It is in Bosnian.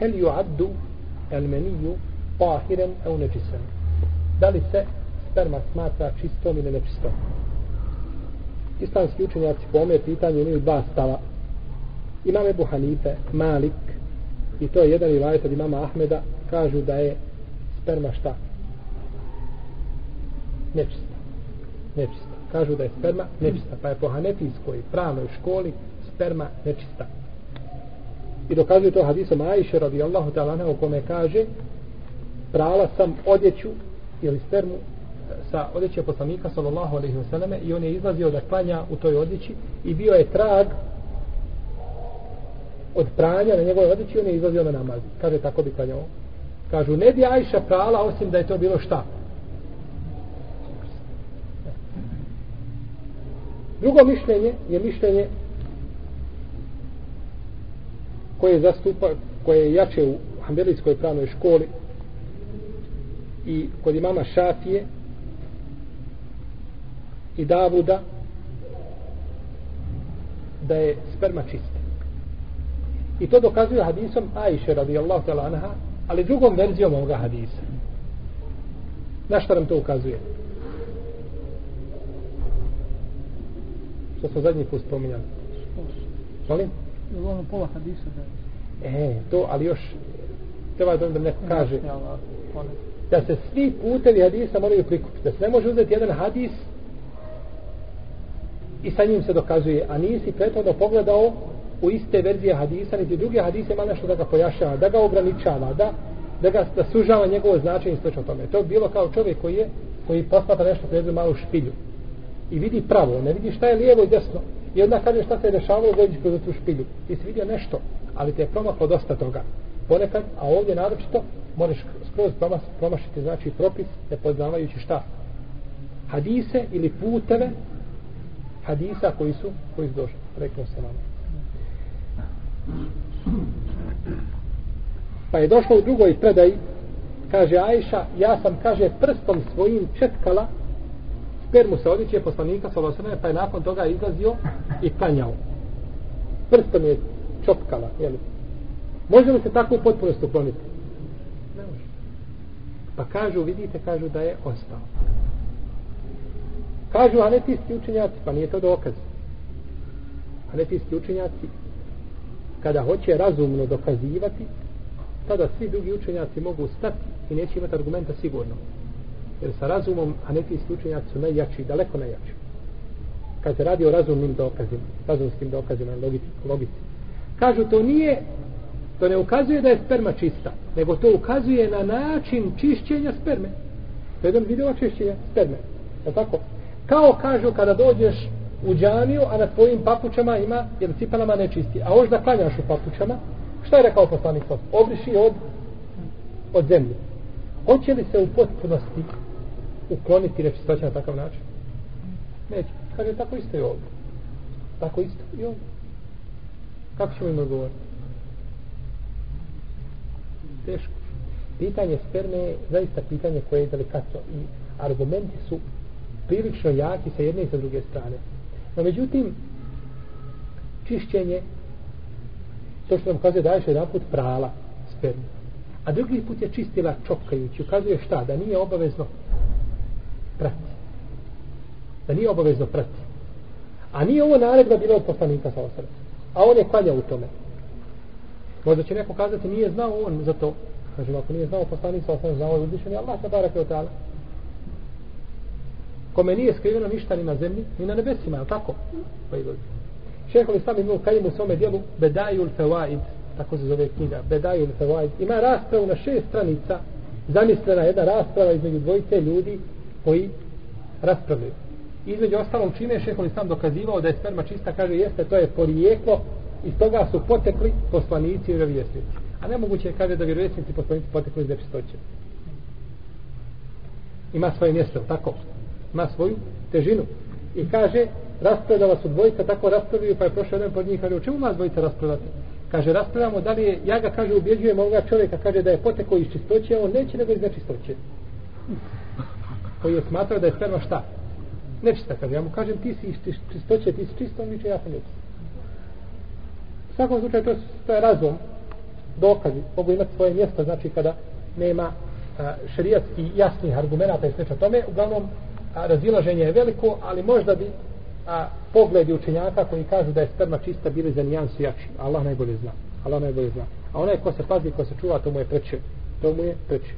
hel ju addu el meniju tahiren au nečisan. Da li se sperma smatra čistom ili nečistom? Islamski učenjaci po ome pitanju imaju dva stava. Imam Ebu Hanife, Malik, i to je jedan rivajet od imama Ahmeda, kažu da je sperma šta? Nečista. Nečista. Kažu da je sperma nečista. Pa je po hanefijskoj pravnoj školi sperma nečista. I dokazuje to hadisom Ajše radijallahu ta'ala u kome kaže prala sam odjeću ili spermu e, sa odjeće poslanika sallallahu alaihi wasallam i on je izlazio da klanja u toj odjeći i bio je trag od pranja na njegove odjeći on je izlazio na namaz. Kaže tako bi klanjao. Kažu ne bi Ajša prala osim da je to bilo šta? Drugo mišljenje je mišljenje koje zastupa koje je jače u Hanbelijskoj pravnoj školi i kod imama Šafije i Davuda da je sperma čista. I to dokazuje hadisom Ajše radijallahu ta'ala anha, ali drugom verzijom ovoga hadisa. Na što nam to ukazuje? Što smo zadnji put spominjali? Molim? Je ono pola hadisa da E, to, ali još treba da neko kaže da se svi putevi hadisa moraju prikupiti. Da se ne može uzeti jedan hadis i sa njim se dokazuje, a nisi prethodno pogledao u iste verzije hadisa, niti druge hadise ima nešto da ga pojašava, da ga ograničava, da, da ga da sužava njegovo značenje i slično tome. To je bilo kao čovjek koji je koji posmatra nešto pređe malu špilju i vidi pravo, ne vidi šta je lijevo i desno. I onda kaže šta se je dešavalo, dođi kroz tu špilju. Ti si vidio nešto, ali te je promaklo dosta toga. Ponekad, a ovdje naročito, možeš skroz promaš, promašiti, znači propis, ne poznavajući šta. Hadise ili puteve hadisa koji su, koji su došli. Rekao se nam. Pa je došlo u drugoj predaji, kaže Ajša, ja sam, kaže, prstom svojim četkala spermu se odjeće poslanika Salosana, pa je nakon toga izlazio i klanjao. Prstom je čopkala, jel? Može li se tako u potpunosti ukloniti? Ne može. Pa kažu, vidite, kažu da je ostao. Kažu anetijski učenjaci, pa nije to dokaz. Anetijski učenjaci, kada hoće razumno dokazivati, tada svi drugi učenjaci mogu stati i neće imati argumenta sigurno. Jer sa razumom hanefijski učenjaci su najjači, daleko najjači. Kad se radi o razumnim dokazima, razumskim dokazima, logici, logici. Kažu, to nije, to ne ukazuje da je sperma čista, nego to ukazuje na način čišćenja sperme. To je jedan video čišćenja sperme. Je tako? Kao kažu kada dođeš u džamiju, a na tvojim papučama ima, jer cipelama ne čisti, a hoš da klanjaš u papučama, šta je rekao poslanik Obriši od, od zemlje. Hoće li se u potpunosti ukloniti nečistoće na takav način? Neće. Kaže, tako isto je ovdje. Tako isto i ovdje. Kako ćemo im odgovoriti? Teško. Pitanje sperme je zaista pitanje koje je delikatno i argumenti su prilično jaki sa jedne i sa druge strane. No međutim, čišćenje, to što nam kaže da je jedan put prala spermu. A drugi put je čistila čopkajući. Ukazuje šta? Da nije obavezno prati. Da nije obavezno prati. A nije ovo naredba bila od poslanika sa osrca. A on je kvaljao u tome. Možda će neko kazati nije znao on za to. Kažem, ako nije znao poslanik sa osrca, znao je uzvišen je Allah sa barak je otala kome nije skriveno ništa ni na zemlji, ni na nebesima, je tako? Pa i dođe. Šehol Islam ibn kajim u svome dijelu Bedajul Fewaid, tako se zove knjiga, Bedajul Fewaid. Ima raspravu na šest stranica, zamislena jedna rasprava između dvojice ljudi koji raspravljaju. Između ostalom čime šehovi sam dokazivao da je sperma čista, kaže jeste, to je porijeklo, iz toga su potekli poslanici i vjerovjesnici. A nemoguće je kaže da vjerovjesnici poslanici potekli iz nečistoće. Ima svoje mjesto, tako? ima svoju težinu. I kaže, raspravljala su dvojica, tako raspravljaju, pa je prošao jedan pod njih, kaže, u čemu nas dvojica raspravljate? Kaže, raspravljamo da li je, ja ga kaže, ubjeđujem ovoga čovjeka, kaže da je potekao iz čistoće, on neće nego iz nečistoće. Koji je smatrao da je sperma šta? Nečista, kaže, ja mu kažem, ti si iz čistoće, ti si čisto, on viče, ja sam nečista. U svakom slučaju, to, to je razum, dokazi mogu imati svoje mjesto znači kada nema šerijatski jasnih argumenata i slično tome uglavnom a, razilaženje je veliko ali možda bi a, pogledi učenjaka koji kažu da je sperma čista bili za nijansu jači. Allah najbolje zna. Allah najbolje zna. A onaj ko se pazi ko se čuva to mu je preče. To mu je preče.